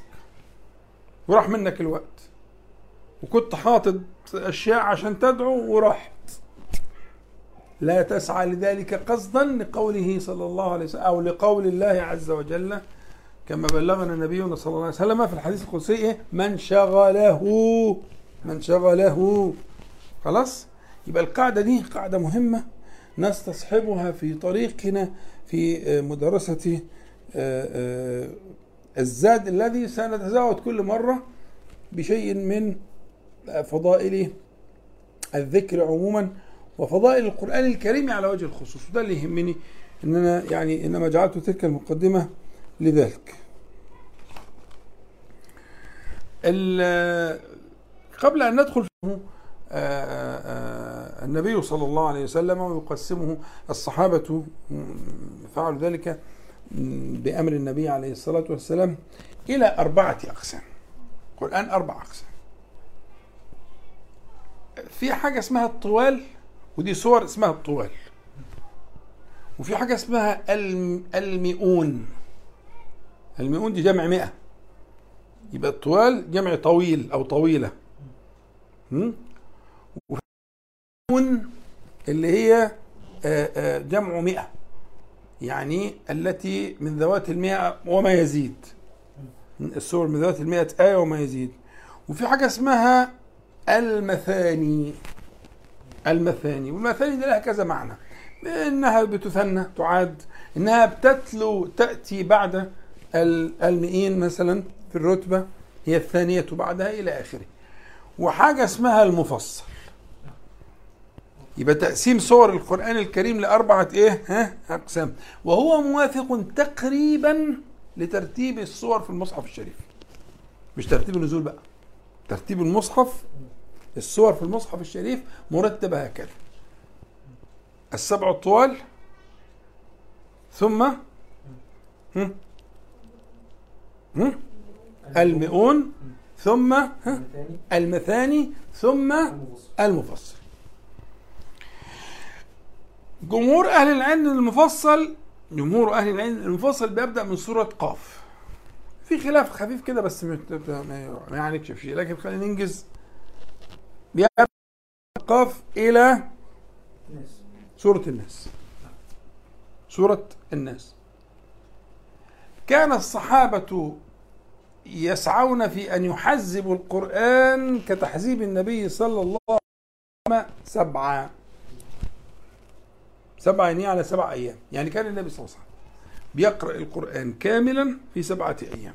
وراح منك الوقت. وكنت حاطط أشياء عشان تدعو ورحت لا تسعى لذلك قصدا لقوله صلى الله عليه وسلم أو لقول الله عز وجل كما بلغنا نبينا صلى الله عليه وسلم في الحديث القدسي إيه؟ من شغله من شغله خلاص يبقى القاعدة دي قاعدة مهمة نستصحبها في طريقنا في آه، مدرسة آه، آه، الزاد الذي سنتزود كل مرة بشيء من فضائل الذكر عموما وفضائل القرآن الكريم على وجه الخصوص. وده اللي يهمني ان أنا يعني إنما جعلت تلك المقدمة لذلك. قبل أن ندخل في النبي صلى الله عليه وسلم ويقسمه الصحابة فعلوا ذلك بأمر النبي عليه الصلاة والسلام إلى أربعة أقسام. القرآن أربع أقسام. في حاجة اسمها الطوال ودي صور اسمها الطوال. وفي حاجة اسمها ألمئون. ألمئون دي جمع مئة. يبقى الطوال جمع طويل أو طويلة. اللي هي آه، آه، جمع مئة. يعني التي من ذوات المئة وما يزيد. السور من ذوات المئة آية وما يزيد. وفي حاجة اسمها المثاني المثاني والمثاني دي لها كذا معنى. إنها بتثنى تعاد. إنها بتتلو تأتي بعد المئين مثلا في الرتبة هي الثانية بعدها إلى آخره. وحاجة اسمها المفصل. يبقى تقسيم صور القرآن الكريم لأربعة إيه؟ ها؟ أقسام. وهو موافق تقريبا لترتيب الصور في المصحف الشريف. مش ترتيب النزول بقى. ترتيب المصحف الصور في المصحف الشريف مرتبة هكذا. السبع الطوال ثم هم هم المئون ثم المثاني ثم المفصل. جمهور أهل العلم المفصل جمهور أهل العلم المفصل بيبدأ من سورة قاف. في خلاف خفيف كده بس ما يعنيكش في شيء لكن خلينا ننجز. قاف إلى سورة الناس. سورة الناس. كان الصحابة يسعون في أن يحزبوا القرآن كتحزيب النبي صلى الله عليه وسلم سبعة. سبعة يعني على سبع أيام. يعني كان النبي صلى الله عليه وسلم بيقرأ القرآن كاملا في سبعة أيام.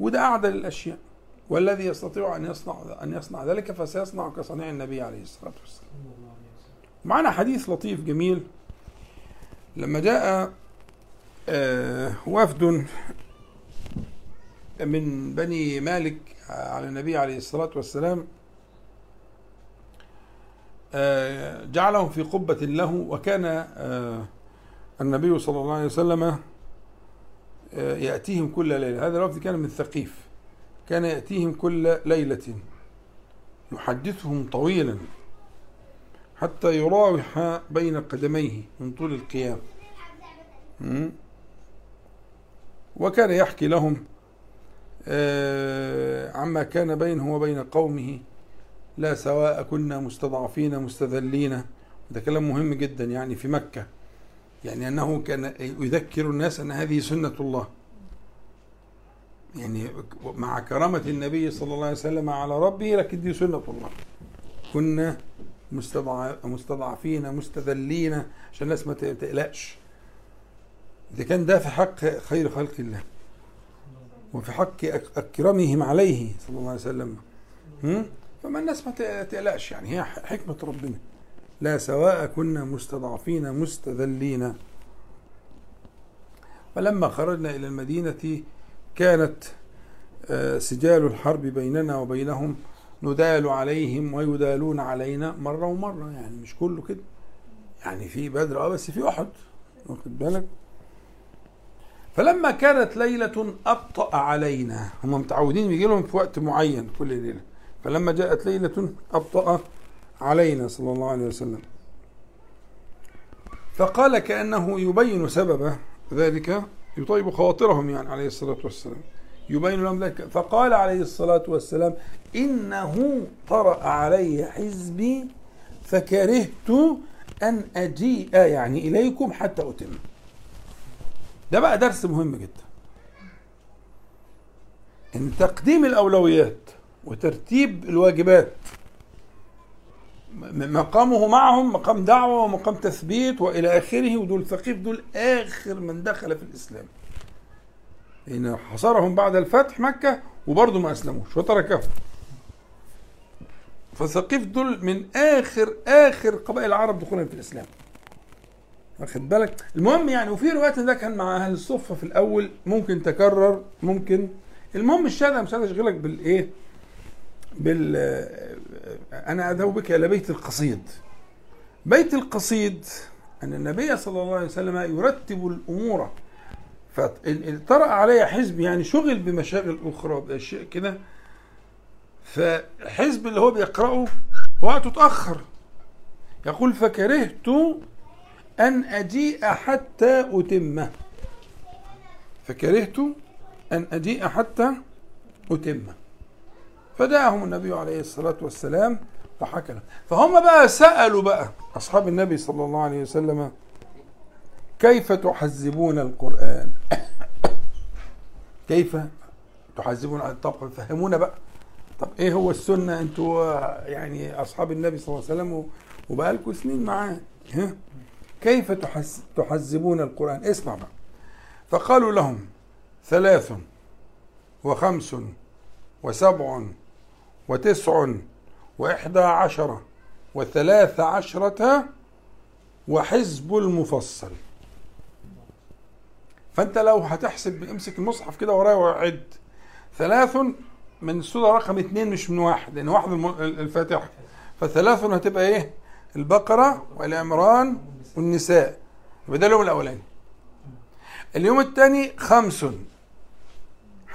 وده أعدل الأشياء. والذي يستطيع أن يصنع أن يصنع ذلك فسيصنع كصنيع النبي عليه الصلاة والسلام. معنا حديث لطيف جميل. لما جاء آه، وفد من بني مالك على النبي عليه الصلاة والسلام آه، جعلهم في قبة له وكان آه، النبي صلى الله عليه وسلم يأتيهم كل ليلة. هذا الوفد كان من ثقيف. كان يأتيهم كل ليلة. يحدثهم طويلا حتى يراوح بين قدميه من طول القيام? وكان يحكي لهم آه، عما كان بينه وبين قومه. لا سواء كنا مستضعفين مستذلين. ده كلام مهم جدا يعني في مكة. يعني أنه كان يذكر الناس أن هذه سنة الله. يعني مع كرامة النبي صلى الله عليه وسلم على ربه لكن دي سنة الله. كنا مستضع- مستضعفين مستذلين عشان الناس ما تقلقش. ده كان ده في حق خير خلق الله. وفي حق أك- أكرمهم عليه صلى الله عليه وسلم؟ فما الناس ما تقلقش. يعني هي حكمة ربنا. لا سواء كنا مستضعفين مستذلين. فلما خرجنا إلى المدينة كانت آه، سجال الحرب بيننا وبينهم ندال عليهم ويدالون علينا مرة ومرة يعني مش كله كده. يعني في بدر آه بس في أحد واخد بالك؟ فلما كانت ليلة أبطأ علينا هم متعودين يجي لهم في وقت معين كل ليلة. فلما جاءت ليلة أبطأ علينا صلى الله عليه وسلم. فقال كأنه يبين سبب ذلك. يطيب خواطرهم يعني عليه الصلاة والسلام. يبين لهم ذلك. فقال عليه الصلاة والسلام إنه طرأ علي حزبي فكرهت أن أجيء يعني إليكم حتى أتم. ده بقى درس مهم جدا. إن تقديم الأولويات وترتيب الواجبات مقامه معهم مقام دعوة ومقام تثبيت وإلى آخره ودول ثقيف دول آخر من دخل في الإسلام. لأن حصرهم بعد الفتح مكة وبرضه ما أسلموش وتركهم. فثقيف دول من آخر آخر قبائل العرب دخولا في الإسلام. واخد بالك؟ المهم يعني وفي روايات إن ده كان مع أهل الصفة في الأول ممكن تكرر ممكن. المهم الشاهد مش عايز أشغلك بالإيه؟ بال أنا ادعو بك إلى بيت القصيد. بيت القصيد أن النبي صلى الله عليه وسلم يرتب الأمور. فطرأ علي حزب يعني شغل بمشاغل أخرى بأشياء كده. فحزب اللي هو بيقرأه وقته اتأخر. يقول فكرهت أن أجيء حتى أتمه. فكرهت أن أجيء حتى أتمه. فجاءهم النبي عليه الصلاة والسلام وحكى لهم فهم بقى سألوا بقى أصحاب النبي صلى الله عليه وسلم كيف تحزبون القرآن؟ كيف تحزبون طب فهمونا بقى. طب إيه هو السنة؟ أنتوا يعني أصحاب النبي صلى الله عليه وسلم وبقالكم سنين معاه ها؟ كيف تحز تحزبون القرآن؟ اسمع بقى. فقالوا لهم ثلاث وخمس وسبع وتسع وإحدى عشرة وثلاث عشرة وحزب المفصل. فأنت لو هتحسب امسك المصحف كده ورايا وعد. ثلاث من السورة رقم اثنين مش من واحد لأن واحد الفاتحة. فثلاث هتبقى إيه؟ البقرة والعمران والنساء. يبقى ده اليوم الأولاني. اليوم الثاني خمس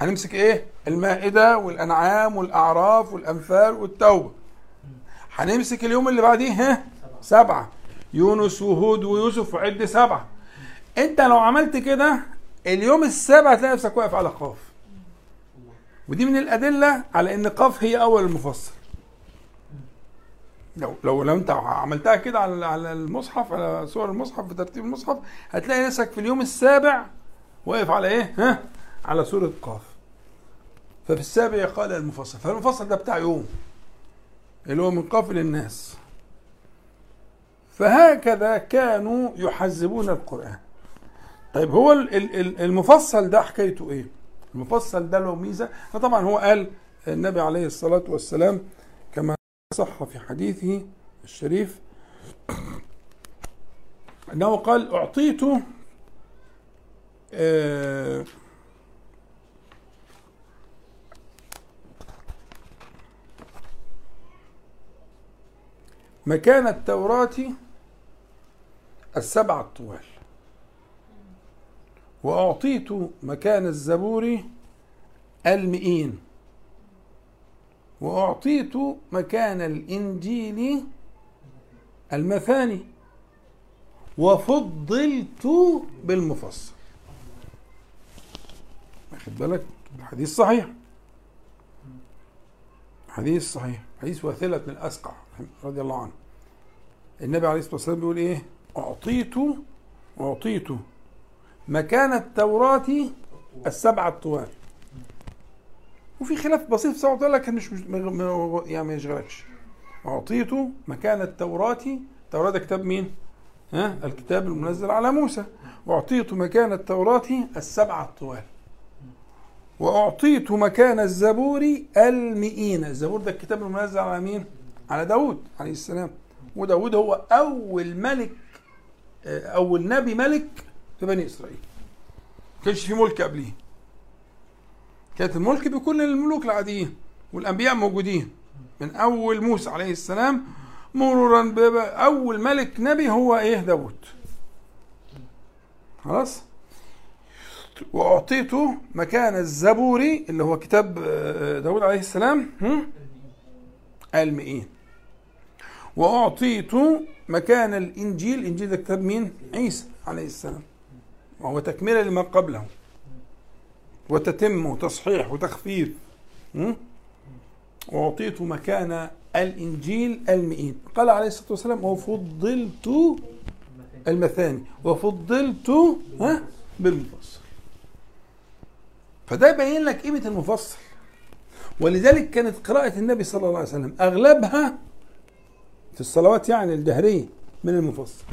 هنمسك إيه؟ المائدة والأنعام والأعراف والأنفال والتوبة هنمسك اليوم اللي بعديه ها؟ سبعة يونس وهود ويوسف وعد سبعة أنت لو عملت كده اليوم السابع هتلاقي نفسك واقف على قاف ودي من الأدلة على إن قاف هي أول المفصل لو لو لو أنت عملتها كده على على المصحف على صور المصحف في ترتيب المصحف هتلاقي نفسك في اليوم السابع واقف على إيه؟ ها؟ على سورة قاف. ففي السابع قال المفصل، فالمفصل ده بتاع يوم اللي هو من قاف للناس. فهكذا كانوا يحزبون القرآن. طيب هو المفصل ده حكايته إيه؟ المفصل ده له ميزة فطبعا هو قال النبي عليه الصلاة والسلام كما صح في حديثه الشريف إنه قال أعطيت آه، مكان التوراة السبع الطوال. وأعطيت مكان الزبور المئين. وأعطيت مكان الإنجيل المثاني. وفضلت بالمفصل. واخد بالك؟ الحديث صحيح. حديث صحيح. حديث واثلة بن الأسقع رضي الله عنه. النبي عليه الصلاة والسلام بيقول إيه؟ أعطيت أعطيت مكان التوراة السبعة الطوال. وفي خلاف بسيط في تقول لك مش يعني ما يشغلكش. أعطيته مكان التوراة التوراة ده كتاب مين؟ ها؟ الكتاب المنزل على موسى. وأعطيت مكان التوراة السبعة الطوال. وأعطيت مكان الزبور المئين. الزبور ده الكتاب المنزل على مين؟ على داود عليه السلام. وداود هو أول ملك أول نبي ملك في بني إسرائيل. ما كانش في ملك قبليه. كانت الملك بكل الملوك العاديين والأنبياء موجودين. من أول موسى عليه السلام مرورا بأول ملك نبي هو إيه؟ داود. خلاص؟ وأعطيته مكان الزبوري اللي هو كتاب آه، داود عليه السلام. المئين وأعطيت مكان الإنجيل. الإنجيل ده كتاب مين؟ عيسى عليه السلام. وهو تكملة لما قبله. وتتم وتصحيح وتخفيف. وأعطيت مكان الإنجيل. المئين قال عليه الصلاة والسلام وفضلت المثاني. وفضلت ها؟ بالمفصل. فده يبين لك قيمة المفصل. ولذلك كانت قراءة النبي صلى الله عليه وسلم أغلبها في الصلوات يعني الجهرية من المفصل.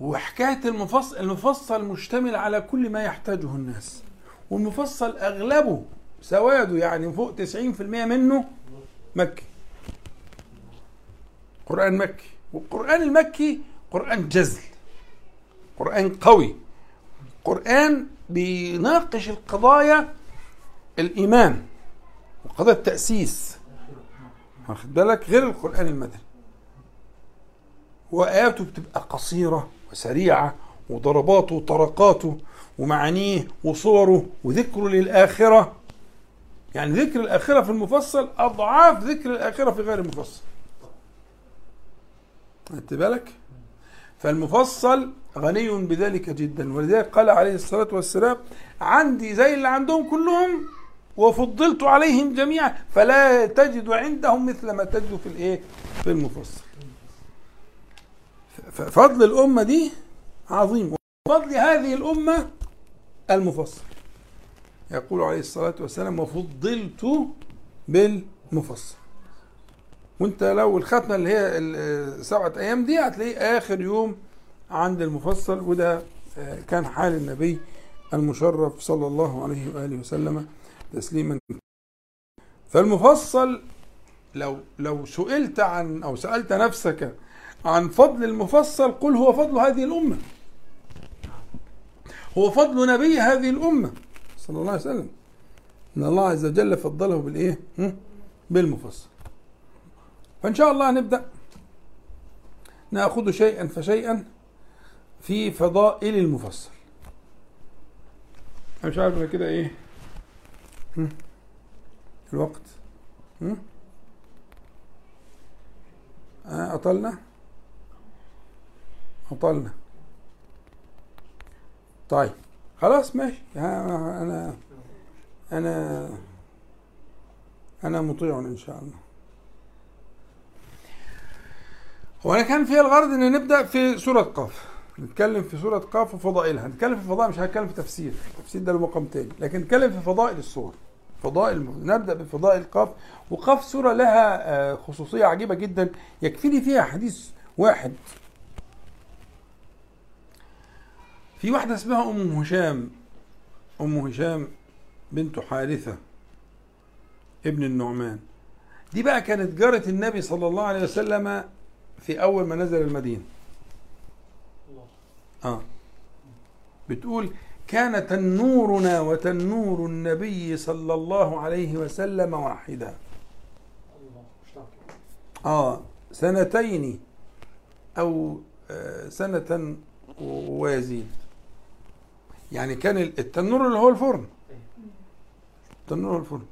وحكاية المفصل المفصل مشتمل على كل ما يحتاجه الناس. والمفصل أغلبه سواده يعني فوق 90% منه مكي. قرآن مكي. والقرآن المكي قرآن جزل. قرآن قوي. قرآن بيناقش القضايا الإيمان وقضايا التأسيس. واخد بالك؟ غير القرآن المدني وآياته بتبقى قصيرة وسريعة وضرباته وطرقاته ومعانيه وصوره وذكره للآخرة. يعني ذكر الآخرة في المفصل أضعاف ذكر الآخرة في غير المفصل. خدت بالك؟ فالمفصل غني بذلك جدا. ولذلك قال عليه الصلاة والسلام عندي زي اللي عندهم كلهم وفضلت عليهم جميعا فلا تجد عندهم مثل ما تجد في الايه في المفصل. ففضل الأمة دي عظيم وفضل هذه الأمة المفصل. يقول عليه الصلاة والسلام وفضلت بالمفصل. وانت لو الختمة اللي هي السبعة أيام دي هتلاقيه آخر يوم عند المفصل وده آه، كان حال النبي المشرف صلى الله عليه وآله وسلم تسليما. فالمفصل لو لو سئلت عن أو سألت نفسك عن فضل المفصل قل هو فضل هذه الأمة. هو فضل نبي هذه الأمة صلى الله عليه وسلم. إن الله عز وجل فضله بالإيه؟ بالمفصل. فإن شاء الله نبدأ. نأخذ شيئا فشيئا. في فضائل المفصل أنا مش عارف كده إيه. الوقت. أطلنا؟ أطلنا. طيب خلاص ماشي. أنا أنا أنا مطيع إن شاء الله. وأنا كان في الغرض إن نبدأ في سورة قاف. نتكلم في سورة قاف وفضائلها. نتكلم في فضائل مش هنتكلم في تفسير. التفسير ده له مقام تاني. لكن نتكلم في فضائل السور. فضائل نبدأ بفضائل قاف. وقاف سورة لها آه، خصوصية عجيبة جدا. يكفيني فيها حديث واحد. في واحدة اسمها أم هشام. أم هشام بنت حارثة ابن النعمان. دي بقى كانت جارة النبي صلى الله عليه وسلم في أول ما نزل المدينة. آه. بتقول كان تنورنا وتنور النبي صلى الله عليه وسلم واحدا. آه سنتين أو آه سنة ويزيد. يعني كان التنور اللي هو الفرن. التنور هو الفرن.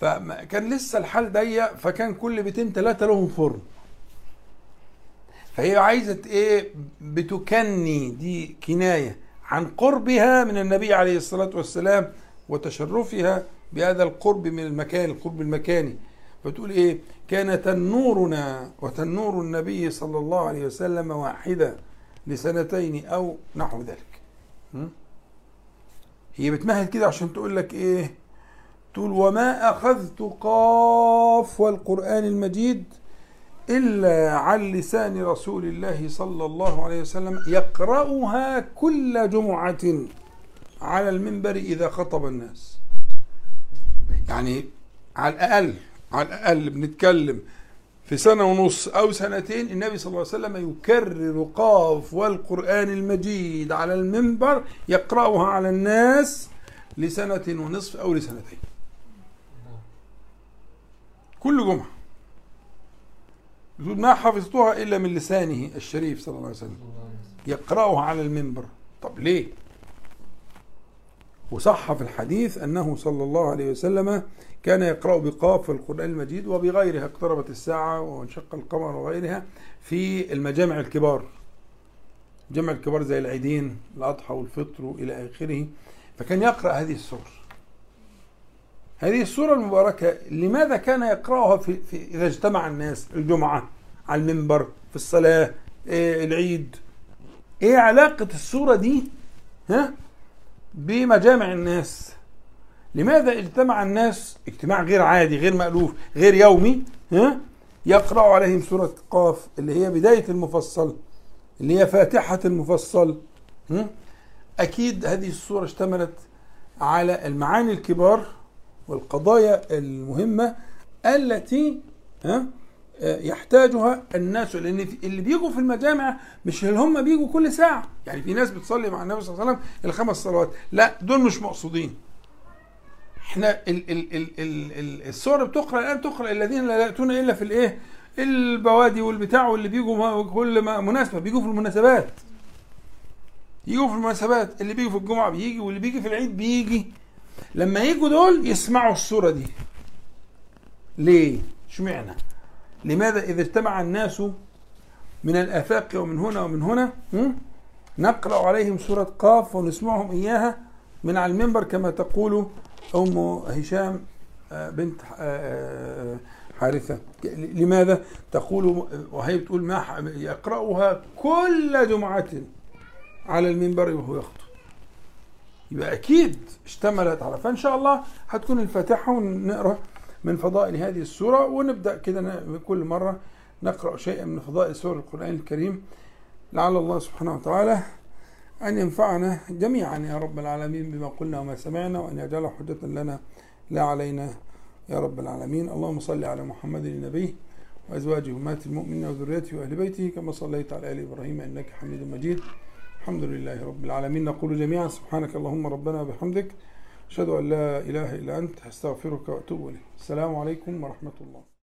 فكان لسه الحال ضيق فكان كل بيتين ثلاثة لهم فرن. فهي عايزة إيه؟ بتكني دي كناية عن قربها من النبي عليه الصلاة والسلام وتشرفها بهذا القرب من المكان القرب المكاني. فتقول إيه؟ كان تنورنا وتنور النبي صلى الله عليه وسلم واحدة لسنتين أو نحو ذلك? هي بتمهد كده عشان تقول لك إيه؟ تقول وما أخذت قاف والقرآن المجيد إلا عن لسان رسول الله صلى الله عليه وسلم يقرأها كل جمعة على المنبر إذا خطب الناس. يعني على الأقل على الأقل بنتكلم في سنة ونص أو سنتين النبي صلى الله عليه وسلم يكرر قاف والقرآن المجيد على المنبر يقرأها على الناس لسنة ونصف أو لسنتين. كل جمعة. يقول ما حفظتها إلا من لسانه الشريف صلى الله عليه وسلم. يقرأها على المنبر. طب ليه؟ وصح في الحديث أنه صلى الله عليه وسلم كان يقرأ بقاف القرآن المجيد وبغيرها. اقتربت الساعة وانشق القمر وغيرها في المجامع الكبار. جمع الكبار زي العيدين الأضحى والفطر إلى آخره. فكان يقرأ هذه السور. هذه السورة المباركة لماذا كان يقرأها في, في إذا اجتمع الناس الجمعة على المنبر في الصلاة إيه العيد إيه علاقة السورة دي ها بمجامع الناس لماذا اجتمع الناس اجتماع غير عادي غير مألوف غير يومي ها يقرأ عليهم سورة قاف اللي هي بداية المفصل اللي هي فاتحة المفصل ها؟ أكيد هذه السورة اشتملت على المعاني الكبار والقضايا المهمة التي ها يحتاجها الناس. لأن اللي بيجوا في المجامع مش اللي هم بيجوا كل ساعة. يعني في ناس بتصلي مع النبي صلى الله عليه وسلم الخمس صلوات. لا دول مش مقصودين. إحنا ال ال ال ال ال السور بتقرأ الان تقرا الذين لا يأتون إلا في الإيه؟ البوادي والبتاع واللي بيجوا كل ما مناسبة. بيجوا في المناسبات. يجوا في المناسبات. اللي بيجي في الجمعة بيجي واللي بيجي في العيد بيجي. لما يجوا دول يسمعوا السوره دي. ليه؟ اشمعنى؟ لماذا إذا اجتمع الناس من الآفاق ومن هنا ومن هنا? نقرأ عليهم سورة قاف ونسمعهم إياها من على المنبر كما تقول أم هشام آه، بنت آه، آه، حارثة. لماذا؟ تقول وهي بتقول ما يقرأها كل جمعة على المنبر وهو يخطب. يبقى أكيد اشتملت على فإن شاء الله هتكون الفاتحة ونقرأ من فضائل هذه السورة ونبدأ كده كل مرة نقرأ شيئا من فضائل سور القرآن الكريم. لعل الله سبحانه وتعالى أن ينفعنا جميعا يا رب العالمين بما قلنا وما سمعنا وأن يجعله حجة لنا لا علينا يا رب العالمين. اللهم صل على محمد النبي وأزواجه أمهات المؤمنين وذريته وأهل بيته كما صليت على آل إبراهيم إنك حميد مجيد. الحمد لله رب العالمين. نقول جميعا سبحانك اللهم ربنا وبحمدك أشهد أن لا إله إلا أنت أستغفرك وأتوب إليك. السلام عليكم ورحمة الله.